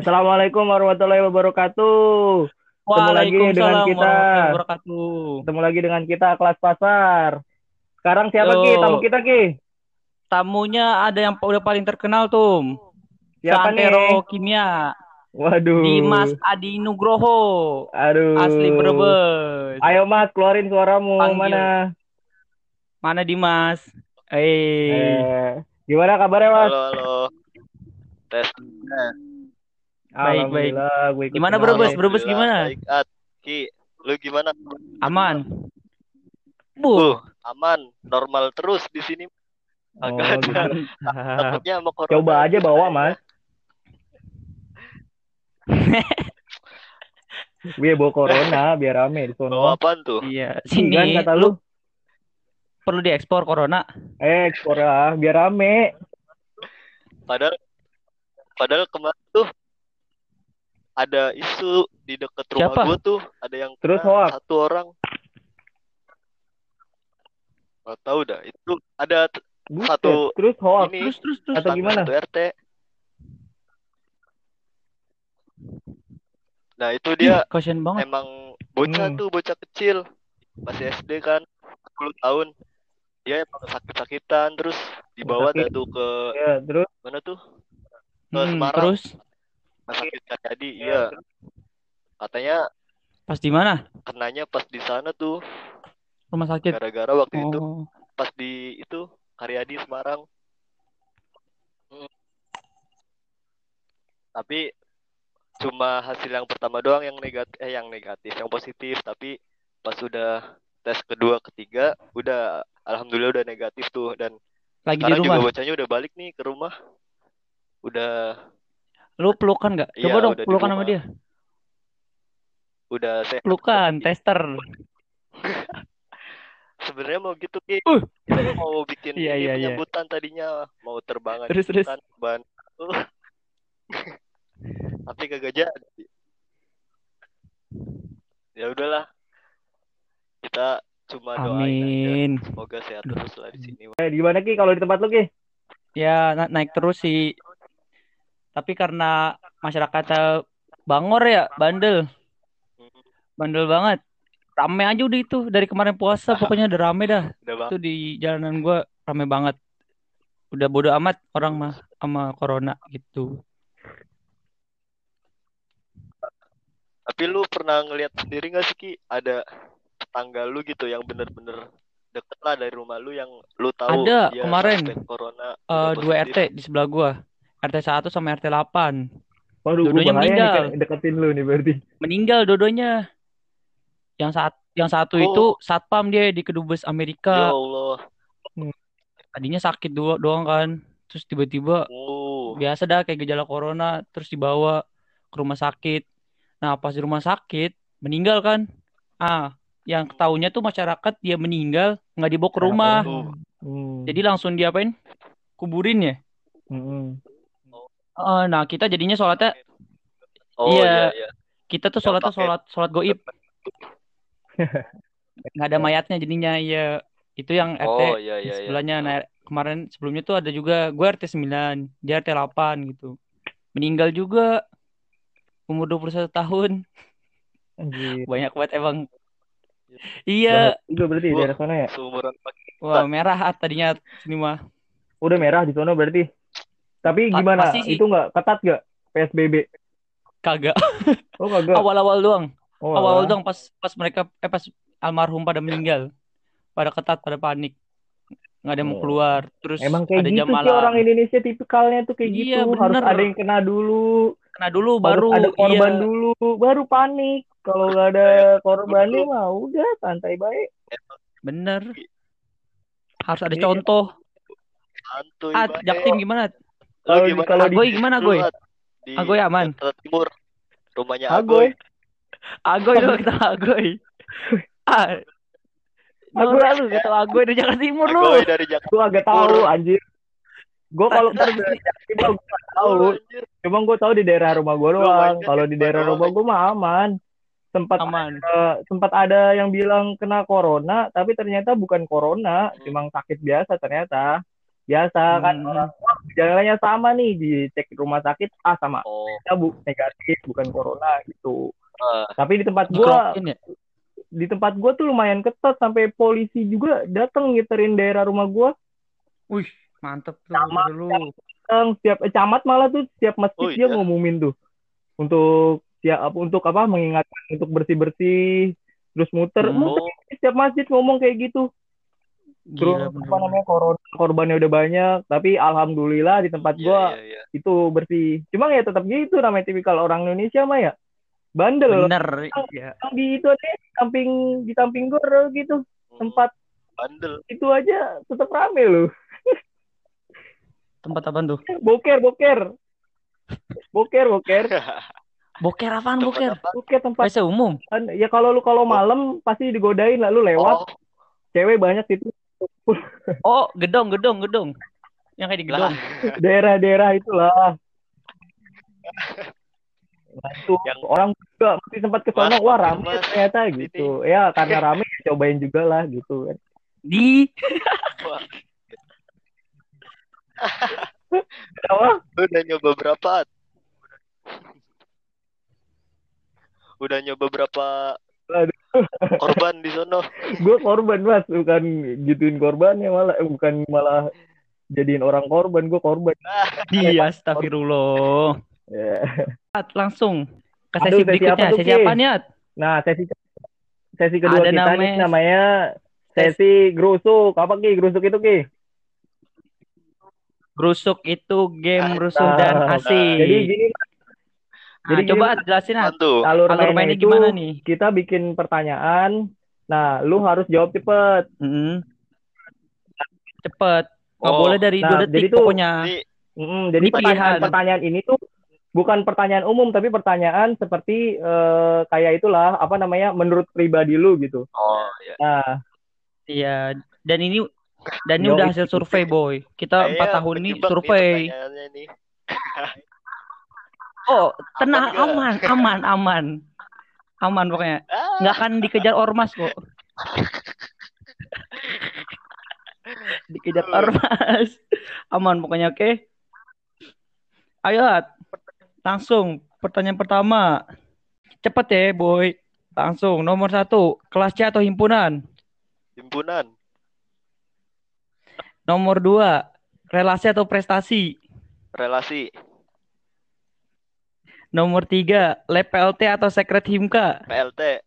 Assalamualaikum warahmatullahi wabarakatuh. Ketemu lagi dengan Waalaikumsalam kita. warahmatullahi wabarakatuh. Ketemu lagi dengan kita kelas pasar. Sekarang siapa Yo. Ki? Tamu kita Ki? Tamunya ada yang udah paling terkenal tuh. Siapa Santero nih? Kimia. Waduh. Dimas Adi Nugroho. Aduh. Asli Brebes. Ayo Mas, keluarin suaramu. Panggil. Mana? Mana Dimas? Eh. Eh, gimana kabarnya Mas? Halo, halo. Tes. Baik, baik. Gue Gimana. Brebes? Brebes gimana? Baik, At. Ki, lu gimana? Aman. Bu. Uh, aman, normal terus di sini. Oh, Agak gitu. ada. Takutnya sama corona. Coba aja bawa Mas. Gue bawa corona biar rame di Bawa sono. apaan tuh? Iya, Kan sini kata lu, perlu diekspor corona. eh corona biar rame. Padahal padahal kemarin ada isu di dekat rumah Siapa? gua tuh ada yang Terus kena hoax? satu orang. Gak tahu dah. Itu ada Buset, Satu terus hoax. ini Terus terus terus. Atau gimana? satu RT. Nah, itu dia Kasian banget. emang bocah Hmm. tuh bocah kecil masih SD kan 10 tahun dia emang sakit-sakitan terus dibawa Sakit. tuh ke Ya, terus mana tuh ke Hmm, Semarang terus rumah sakit jadi Ya, iya katanya pas di mana? kenanya pas di sana tuh Rumah sakit. gara-gara waktu itu Oh. pas di itu Karyadi Semarang Hmm. tapi cuma hasil yang pertama doang yang negatif eh yang negatif yang positif tapi pas sudah tes kedua ketiga udah alhamdulillah udah negatif tuh dan Lagi di sekarang juga rumah. bocahnya udah balik nih ke rumah udah Lu pelukan nggak? Iya, Coba dong udah di pelukan sama dia. udah sehat Pelukan, tester. sebenarnya mau gitu Ki Uh. Kita mau bikin Iya, iya, iya. penyambutan tadinya mau terbangan Terus, terus. ban tapi kagak jadi ya udahlah kita cuma doain aja Amin. semoga sehat terus lah di sini eh, gimana Ki kalau di tempat lu Ki? Ya na- naik terus sih. Tapi karena masyarakatnya bangor ya, bandel. Bandel banget. Rame aja udah itu dari kemarin puasa pokoknya udah rame dah. Itu di jalanan gua rame banget. Udah bodo amat orang mah sama corona gitu. tapi lu pernah ngelihat sendiri nggak sih Ki ada tetangga lu gitu yang bener-bener deket lah dari rumah lu yang lu tahu Ada, dia kemarin. corona udah dua. RT di sebelah gua. RT 1 sama RT 8. Waduh, gue Dua-duanya bahaya nih meninggal. kan deketin lu nih berarti. Meninggal dodonya. Yang saat yang satu Oh. itu satpam dia di kedubes ya Amerika. Allah Tadinya sakit dua doang kan. Terus tiba-tiba oh biasa dah kayak gejala corona terus dibawa ke rumah sakit. Nah, pas di rumah sakit meninggal kan. Ah, yang ketahunya tuh masyarakat dia meninggal nggak dibawa ke rumah. Oh. Hmm. Jadi langsung diapain? Kuburin ya. Hmm. Eh, nah, kita jadinya sholatnya oh Iya. iya iya kita tuh sholatnya sholat sholat goib. Nggak ada mayatnya jadinya ya itu yang RT oh iya iya iya sebelahnya. Nah, kemarin sebelumnya tuh ada juga gue RT 9, dia RT 8 gitu. Meninggal juga umur 21 tahun. Anjir. Banyak banget emang. Iya, Banyak juga berarti di Wah. daerah sana ya. seumuran wah merah ah tadinya sini mah. Udah merah di sana berarti. Tapi gimana? pasti sih. Itu nggak ketat nggak PSBB? Kagak. Oh kagak. Awal-awal doang. Oh, Awal-awal doang pas pas mereka eh pas almarhum pada meninggal. Pada ketat, pada panik. Nggak ada yang mau Oh. keluar. Terus Emang kayak ada gitu jam sih malam. orang Indonesia tipikalnya tuh kayak Iya, gitu. Harus bener. ada yang kena dulu, Kena dulu harus baru ada korban iya. dulu, baru panik. Kalau nggak ada korbannya mah udah santai baik. Bener. Harus ada Iya. contoh. santuy Ah, banget. Jaktim gimana? Kalau di- gimana? kalau di Agoy gimana, Agoy? Di Agoy aman. Jakarta Timur rumahnya Agoy. Agoy lu kita Agoy. Ah. Agoy. Lu kata Agoy dari Jakarta Timur lu. Agoy dari Jakarta Gue agak tahu anjir. Gue kalau Ntar- dari Jakarta gue tahu. anjir. Cuma gue tahu di daerah rumah gue doang. Kalau di daerah rumah gue mah aman. Sempat aman. eh, sempat ada yang bilang kena corona, tapi ternyata bukan corona, Hmm. cuma sakit biasa ternyata. Biasa kan Hmm. orang "Wah, gejalanya sama nih dicek di rumah sakit ah sama Oh, ya bu negatif bukan corona gitu eh, tapi di tempat gua ya? di tempat gua tuh lumayan ketat sampai polisi juga datang ngiterin daerah rumah gua Wih, mantep tuh Sama, dulu. Datang setiap eh, camat malah tuh setiap masjid Oh, dia iya? ngumumin tuh untuk ya untuk apa mengingatkan untuk bersih bersih terus muter Hmm. muter oh, setiap masjid ngomong kayak gitu terus Gila apa namanya korban korbannya udah banyak tapi alhamdulillah di tempat iya, gua iya, iya. itu bersih cuma ya tetap gitu namanya tipikal orang Indonesia mah ya bandel Bener. Yang di itu aja samping di samping gor gitu Hmm, tempat bandel. itu aja tetap rame loh Tempat apa tuh? boker boker boker boker Boker apaan Tempat boker? apa? boker tempat WC umum. ya kalau lu kalau malam pasti digodain lalu lewat Oh, cewek banyak itu Oh, gedong, gedong, gedong. Yang kayak di gedong. daerah-daerah itulah itu Yang- orang juga mesti sempat ke sono Mas, wah rame Mas. ternyata Sini. gitu ya karena rame ya cobain juga lah gitu kan Di Wah, Apa? lu udah nyoba berapa? Udah nyoba berapa Aduh. Korban di sono? gue korban mas. Bukan gituin korbannya malah. Eh, bukan malah jadiin orang korban. Gue korban. Dia astagfirullah. Ya. At, langsung ke Aduh, sesi sesi berikutnya. apa Sesi apa nih, nah sesi sesi kedua Ada kita nih namanya- namanya sesi grusuk apa ki? Grusuk itu ki? Rusuk itu game Ah, rusuh dan nah, asik. jadi gini Nah, jadi coba gini, At, jelasin. Mantu. alur Alur mainnya itu gimana nih? kita bikin pertanyaan nah lu harus jawab cepet Mm. Cepet. Nggak Oh, boleh dari nah, dua jadi detik tuh- pokoknya. Mm, jadi Ini pilihan. pertanyaan pertanyaan ini tuh bukan pertanyaan umum tapi pertanyaan seperti eh, kayak itulah apa namanya menurut pribadi lu gitu oh ya. nah Iya. Dan ini dan ini Yo, udah hasil survei, boy. Kita empat tahun ini survei. nih. Oh, tenang, Aman aman, aman, aman. Aman pokoknya. Nggak akan dikejar ormas kok. dikejar ormas. Aman pokoknya, oke? Ayo, At. langsung. Pertanyaan pertama. Cepet ya, boy. Langsung. Nomor satu. Kelas C atau himpunan? himpunan. Nomor dua. Relasi atau prestasi? Relasi. Nomor tiga. Lab PLT atau sekret himka? PLT.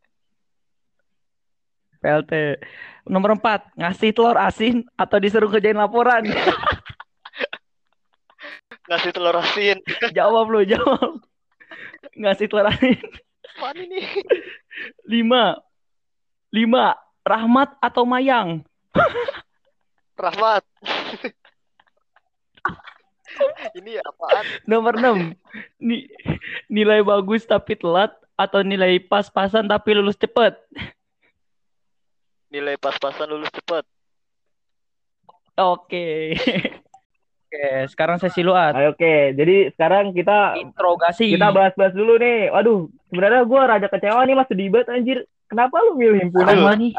PLT. Nomor empat. Ngasih telur asin atau disuruh kerjain laporan? Ngasih telur asin. jawab lu, jawab. Ngasih telur asin. Apaan ini? Lima. Lima. Rahmat atau Mayang? Rahmat. ini apaan? Nomor enam. Ni nilai bagus tapi telat atau nilai pas-pasan tapi lulus cepet? Nilai pas-pasan lulus cepet. Oke. Oke, sekarang sesi lu At. Oke jadi sekarang kita Interogasi. kita bahas-bahas dulu nih waduh sebenarnya gue rada kecewa nih mas sedih banget anjir kenapa lu milih himpunan nih?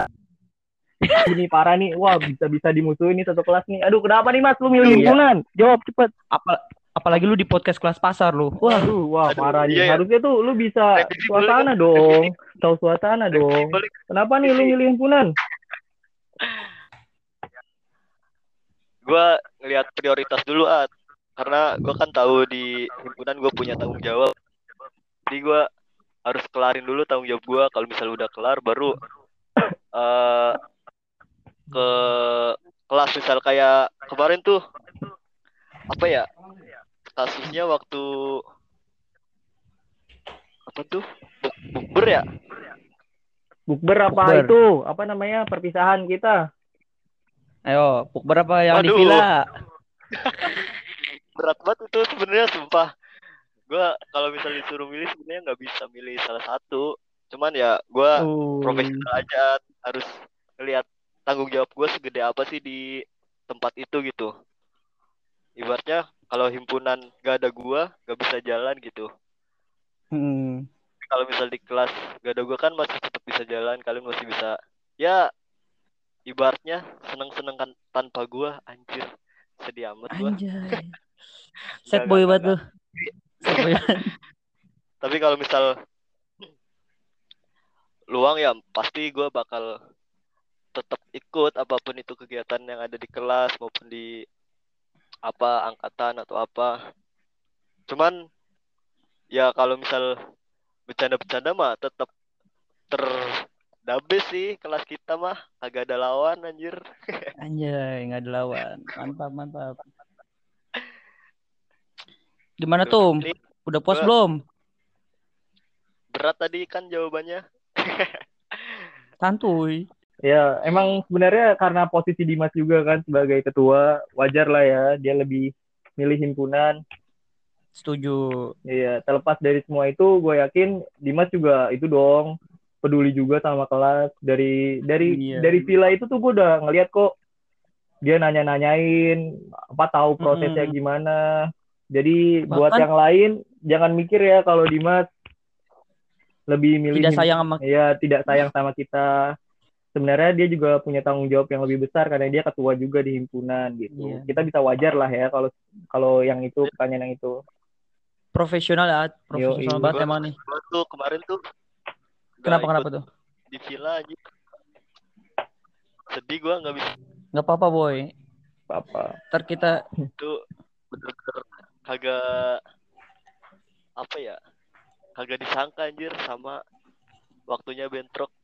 Ini parah nih wah bisa bisa dimusuhin nih satu kelas nih aduh kenapa nih mas lu milih Iya. himpunan jawab cepet Apa apalagi lu di podcast kelas pasar lu. Wah, Waduh, wah Aduh, parah nih. iya ya. Harusnya tuh lu bisa Revisi suasana boleh dong. Tahu suasana dong. Balik. Kenapa nih lu Revisi. milih himpunan? Gua ngelihat prioritas dulu at. Karena gua kan tahu di himpunan gua punya tanggung jawab. Jadi gua harus kelarin dulu tanggung jawab gua. Kalau misalnya udah kelar baru eh ke kelas misal kayak kemarin tuh apa ya kasusnya waktu apa tuh Buk- bukber ya Bukber apa Bukber. itu? Apa namanya? Perpisahan kita. ayo, puk berapa yang di villa? berat banget itu sebenarnya sumpah gua kalau misalnya disuruh milih sebenarnya nggak bisa milih salah satu cuman ya gua Uh, profesional aja harus ngelihat tanggung jawab gue segede apa sih di tempat itu gitu. Ibaratnya kalau himpunan gak ada gua gak bisa jalan gitu. Hmm. kalau misal di kelas gak ada gua kan masih tetap bisa jalan kalian masih bisa. Ya ibaratnya seneng seneng kan tanpa gua anjir. Sedih amat gua. Anjay. Set boy banget tuh. Tapi kalau misal luang ya pasti gue bakal tetap ikut apa pun itu kegiatan yang ada di kelas maupun di apa angkatan atau apa. Cuman ya kalau misal bercanda-bercanda mah tetap terdabes sih kelas kita mah agak ada lawan anjir. Anjay, nggak ada lawan. Mantap, mantap. Gimana Tuh, Udah puas gua- belum? berat tadi kan jawabannya. Santuy. Ya, emang sebenarnya karena posisi Dimas juga kan sebagai ketua, wajar lah ya dia lebih milih himpunan. Setuju. Iya, terlepas dari semua itu, gue yakin Dimas juga itu dong peduli juga sama kelas. Dari dari Iya. dari villa itu tuh gue udah ngeliat kok dia nanya-nanyain apa tahu prosesnya Mm-mm. gimana. Jadi buat Bahkan- yang lain jangan mikir ya kalau Dimas lebih milih Tidak sayang sama Iya, tidak sayang sama kita. Sebenarnya dia juga punya tanggung jawab yang lebih besar karena dia ketua juga di himpunan gitu. Iya. Kita bisa wajar lah ya kalau kalau yang itu pertanyaan yang itu. profesional ya, profesional banget Gua- emang nih. Gua tuh kemarin tuh Kenapa kenapa tuh? di villa aja. Sedih gua nggak bisa Nggak apa-apa boy. Apa? Ntar kita tuh bener-bener kagak apa ya kagak disangka anjir sama waktunya bentrok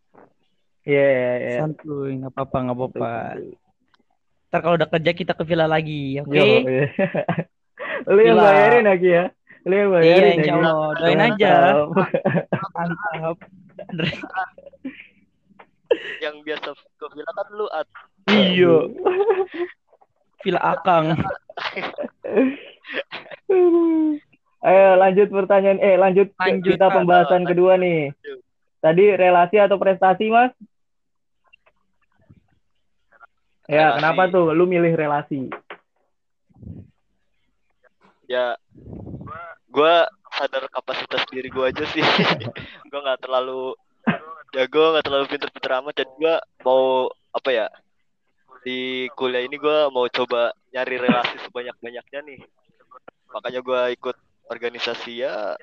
Iya, iya, iya. santuy, nggak apa-apa, nggak apa-apa. Ntar kalau udah kerja kita ke villa lagi, oke? Yo, iya. Lu yang bayarin lagi ya. Lu yang Iya, bayarin insya ya, Gi. Allah. Doain aja. Mantap. yang biasa ke villa kan lu at Iya. Villa Akang. Ayo lanjut pertanyaan eh lanjut Lanjut, kita pembahasan kedua nih. Tadi relasi atau prestasi, Mas? Ya, Relasi. kenapa tuh? Lu milih relasi? ya gua sadar kapasitas diri gua aja sih. Gua nggak terlalu gua nggak terlalu pinter-pinter amat. Dan gua mau apa ya di kuliah ini gua mau coba nyari relasi sebanyak-banyaknya nih. Makanya gua ikut organisasi ya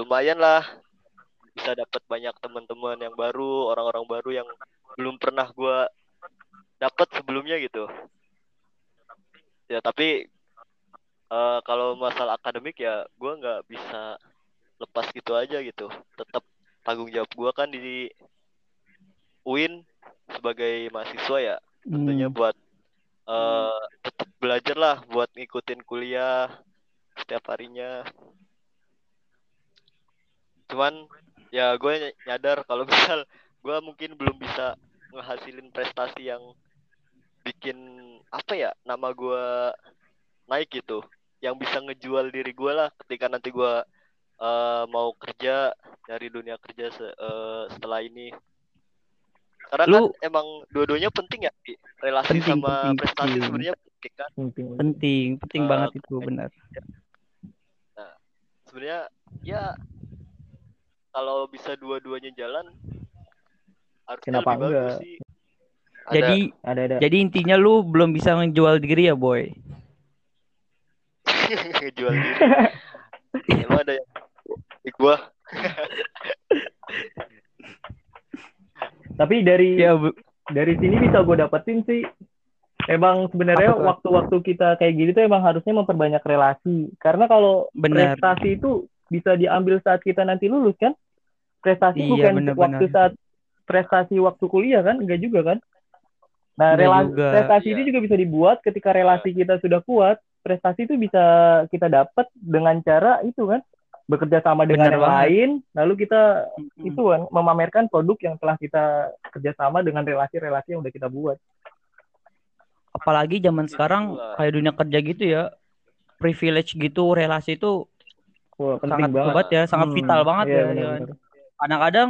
lumayan lah. Bisa dapat banyak teman-teman yang baru orang-orang baru yang belum pernah gua dapat sebelumnya gitu. Ya tapi eh, kalau masalah akademik ya gue nggak bisa lepas gitu aja gitu. Tetap tanggung jawab gue kan di UIN sebagai mahasiswa ya. Tentunya Hmm. buat eh tetap belajar lah buat ngikutin kuliah setiap harinya. Cuman ya gue nyadar kalau misal gue mungkin belum bisa ngehasilin prestasi yang bikin apa ya nama gue naik gitu yang bisa ngejual diri gue lah ketika nanti gue eh, mau kerja dari dunia kerja se- eh, setelah ini karena kan Lu- emang dua-duanya penting ya relasi Penting, sama penting, prestasi penting. sebenarnya penting kan Penting. Penting, penting Eh, banget itu benar. sebenarnya ya kalau bisa dua-duanya jalan harusnya Kenapa lebih bagus enggak? sih Ada- Jadi Ada ada. jadi intinya lu belum bisa menjual diri ya, boy. ngejual diri. Emang ada yang di gua? Tapi dari Ya, Bu. dari sini bisa gue dapetin sih. Emang sebenarnya waktu-waktu kita kayak gini tuh emang harusnya memperbanyak relasi. Karena kalau prestasi itu bisa diambil saat kita nanti lulus kan? Prestasi Iya, bukan benar-benar. waktu saat prestasi waktu kuliah kan? Enggak juga kan nah Enggak rela- juga. prestasi Iya. itu juga bisa dibuat ketika relasi kita sudah kuat prestasi itu bisa kita dapat dengan cara itu kan bekerja sama dengan Benar yang banget. lain lalu kita Hmm. itu kan memamerkan produk yang telah kita kerjasama dengan relasi-relasi yang udah kita buat. Apalagi zaman sekarang kayak dunia kerja gitu ya. Privilege gitu, relasi itu Wah, penting sangat banget. ya, sangat Hmm, vital banget iya, ya. ya kan. Kadang-kadang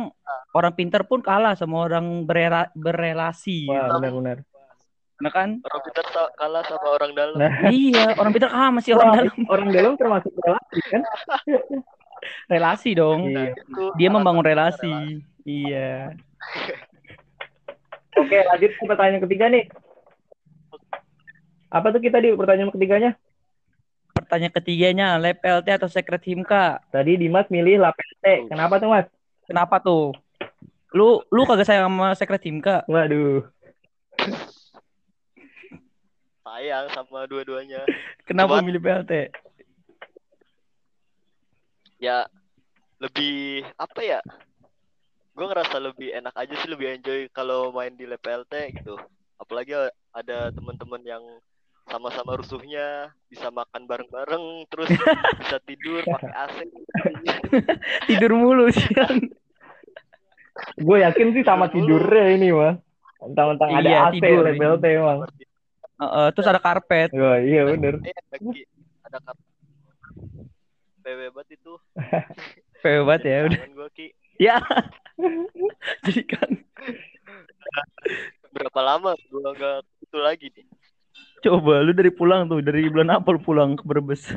orang pintar pun kalah sama orang berera- berelasi. Wah, benar-benar. Nah kan? orang pintar kalah sama orang dalam Nah, iya, orang pintar kalah masih orang dalam orang dalam termasuk relasi kan? relasi dong. Iya. itu Dia membangun relasi. Iya. Oke, lanjut ke pertanyaan ketiga nih. Apa tuh kita di pertanyaan ketiganya? pertanyaan ketiganya, lab LT atau secret himka? Tadi Dimas milih lap LT. Kenapa tuh Mas? Kenapa tuh? Lu lu kagak sayang sama secret himka? Waduh. sayang sama dua-duanya Kenapa Cuman- milih PLT? ya lebih apa ya gue ngerasa lebih enak aja sih lebih enjoy kalau main di PLT gitu apalagi ada teman-teman yang sama-sama rusuhnya bisa makan bareng-bareng terus bisa tidur pakai AC Tidur mulu sih. Gue yakin sih sama tidurnya ini mah. Mentang-mentang ada Iya, AC tidur lab ini. LT emang. Heeh, terus ada karpet. Wah, iya bener. lagi ada kap PW banget itu PW banget ya udah. gue ki Ya. Jadi kan berapa lama gue nggak itu lagi nih coba lu dari pulang tuh, dari bulan apa lu pulang ke Brebes?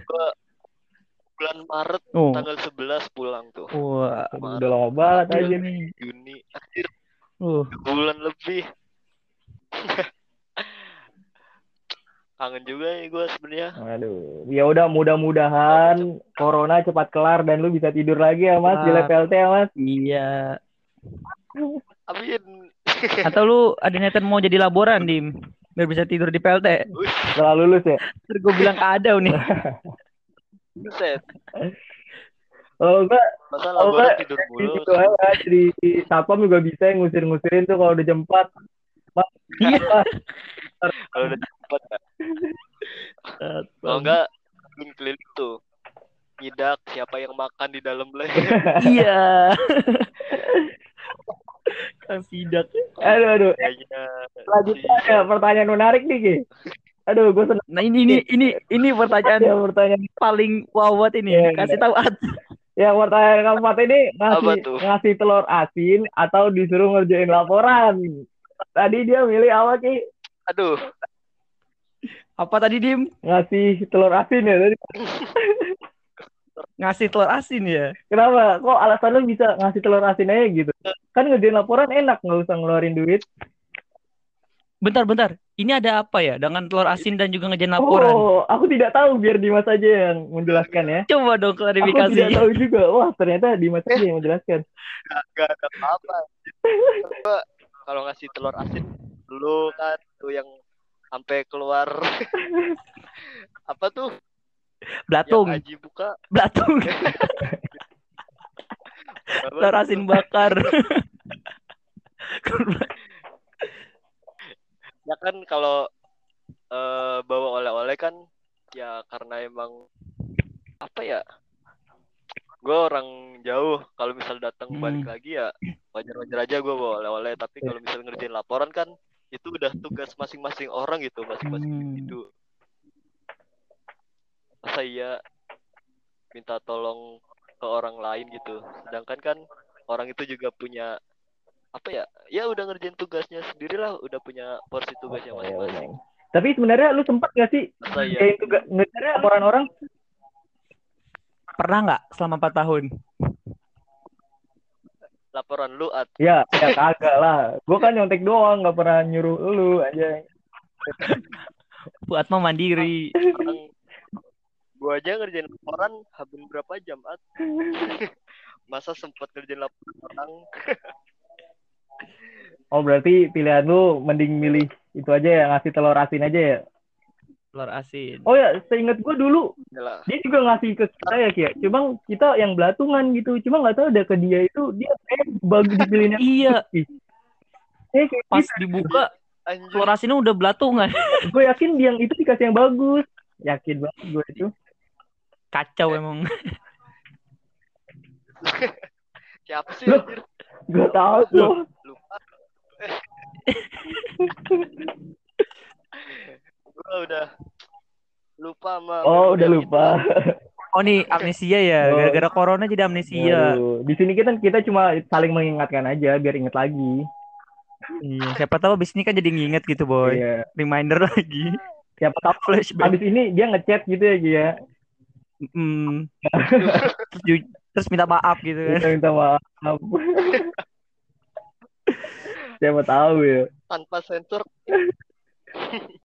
Bulan Maret Oh. tanggal 11 pulang tuh Wah. Udah lama banget aja nih. Juni akhir Uh, bulan lebih kangen juga nih gue sebenarnya Aduh, ya udah mudah-mudahan corona cepat kelar dan lu bisa tidur lagi ya Mas di lab LT ya Mas. iya. amin Atau lu ada niatan mau jadi laboran, Dim? Biar bisa tidur di PLT. Setelah lulus ya. Terus gue bilang ada nih. buset Kalau enggak masa Oh, Pak. tidur di mulu situ aja di satpam juga bisa yang ngusir-ngusirin tuh kalau udah jam 4. Mas, Iya. kalau udah cepat kan kalau enggak keliling keliling tuh nyidak siapa yang makan di dalam lab iya. Kang Sidak. aduh aduh. kayaknya Selanjutnya ada pertanyaan menarik nih, Ki. Aduh, gue senang Nah ini ini ini ini pertanyaan ya pertanyaan. paling wow banget ini. Iya, Kasih tahu Ad. Ya, pertanyaan keempat ini ngasih ngasih telur asin atau disuruh ngerjain laporan. Tadi dia milih apa, Ki? aduh Apa tadi Dim? Ngasih telur asin ya tadi. Ngasih telur asin ya. Kenapa? Kok alasan lu bisa ngasih telur asin aja gitu? Kan ngerjain laporan enak, nggak usah ngeluarin duit. Bentar bentar. Ini ada apa ya dengan telur asin dan juga ngejain laporan? Oh, aku tidak tahu biar Dimas aja yang menjelaskan ya. Coba dong Aku tidak klarifikasi. tahu juga. Wah, ternyata Dimas aja yang menjelaskan. gak ada apa-apa Gua kalau ngasih telur asin dulu kan tuh yang sampai keluar apa tuh Blatung, yang Aji buka blatung. apa telur asin bakar. ya kan kalau eh, bawa oleh-oleh kan ya karena emang apa ya gue orang jauh kalau misal datang Hmm. balik lagi ya wajar-wajar aja gue bawa oleh-oleh tapi kalau misal ngerjain laporan kan itu udah tugas masing-masing orang gitu masing-masing Hmm. masa iya minta tolong ke orang lain gitu sedangkan kan orang itu juga punya apa ya ya udah ngerjain tugasnya sendiri lah udah punya porsi tugasnya masing-masing Tapi sebenarnya lu sempat gak sih masa iya ngerjain tugas ngerjain laporan orang? Pernah nggak selama 4 tahun? laporan lu at Ya, ya kagak lah. Gue kan nyontek doang, nggak pernah nyuruh lu aja. Buat mah mandiri. orang gua aja ngerjain laporan habis berapa jam at masa sempat ngerjain laporan orang Oh berarti pilihan lu mending milih itu aja ya ngasih telur asin aja ya. Telur asin. Oh ya, seingat gue dulu lah dia juga ngasih ke kita ya Kia. Cuma kita yang belatungan gitu. Cuma nggak tahu ada ke dia itu dia kayak bagus dipilihnya. Iya, Eh, kayak pas gitu. dibuka anjir telur asinnya udah belatungan. gue yakin yang itu dikasih yang bagus. Yakin banget gue itu. Kacau emang. siapa sih Gue tahu tuh. lupa gua udah lupa sama Oh udah lupa. Oh nih amnesia ya, Oh. gara-gara corona jadi amnesia. Waduh. Di sini kita kita cuma saling mengingatkan aja biar inget lagi. Iya, siapa tahu abis ini kan jadi nginget gitu boy. Iya. Reminder lagi. Siapa tahu Flashback. habis ini dia ngechat gitu ya Kia. Hmm. terus, terus minta maaf gitu kan. Kita minta maaf. Siapa tahu ya. tanpa sensor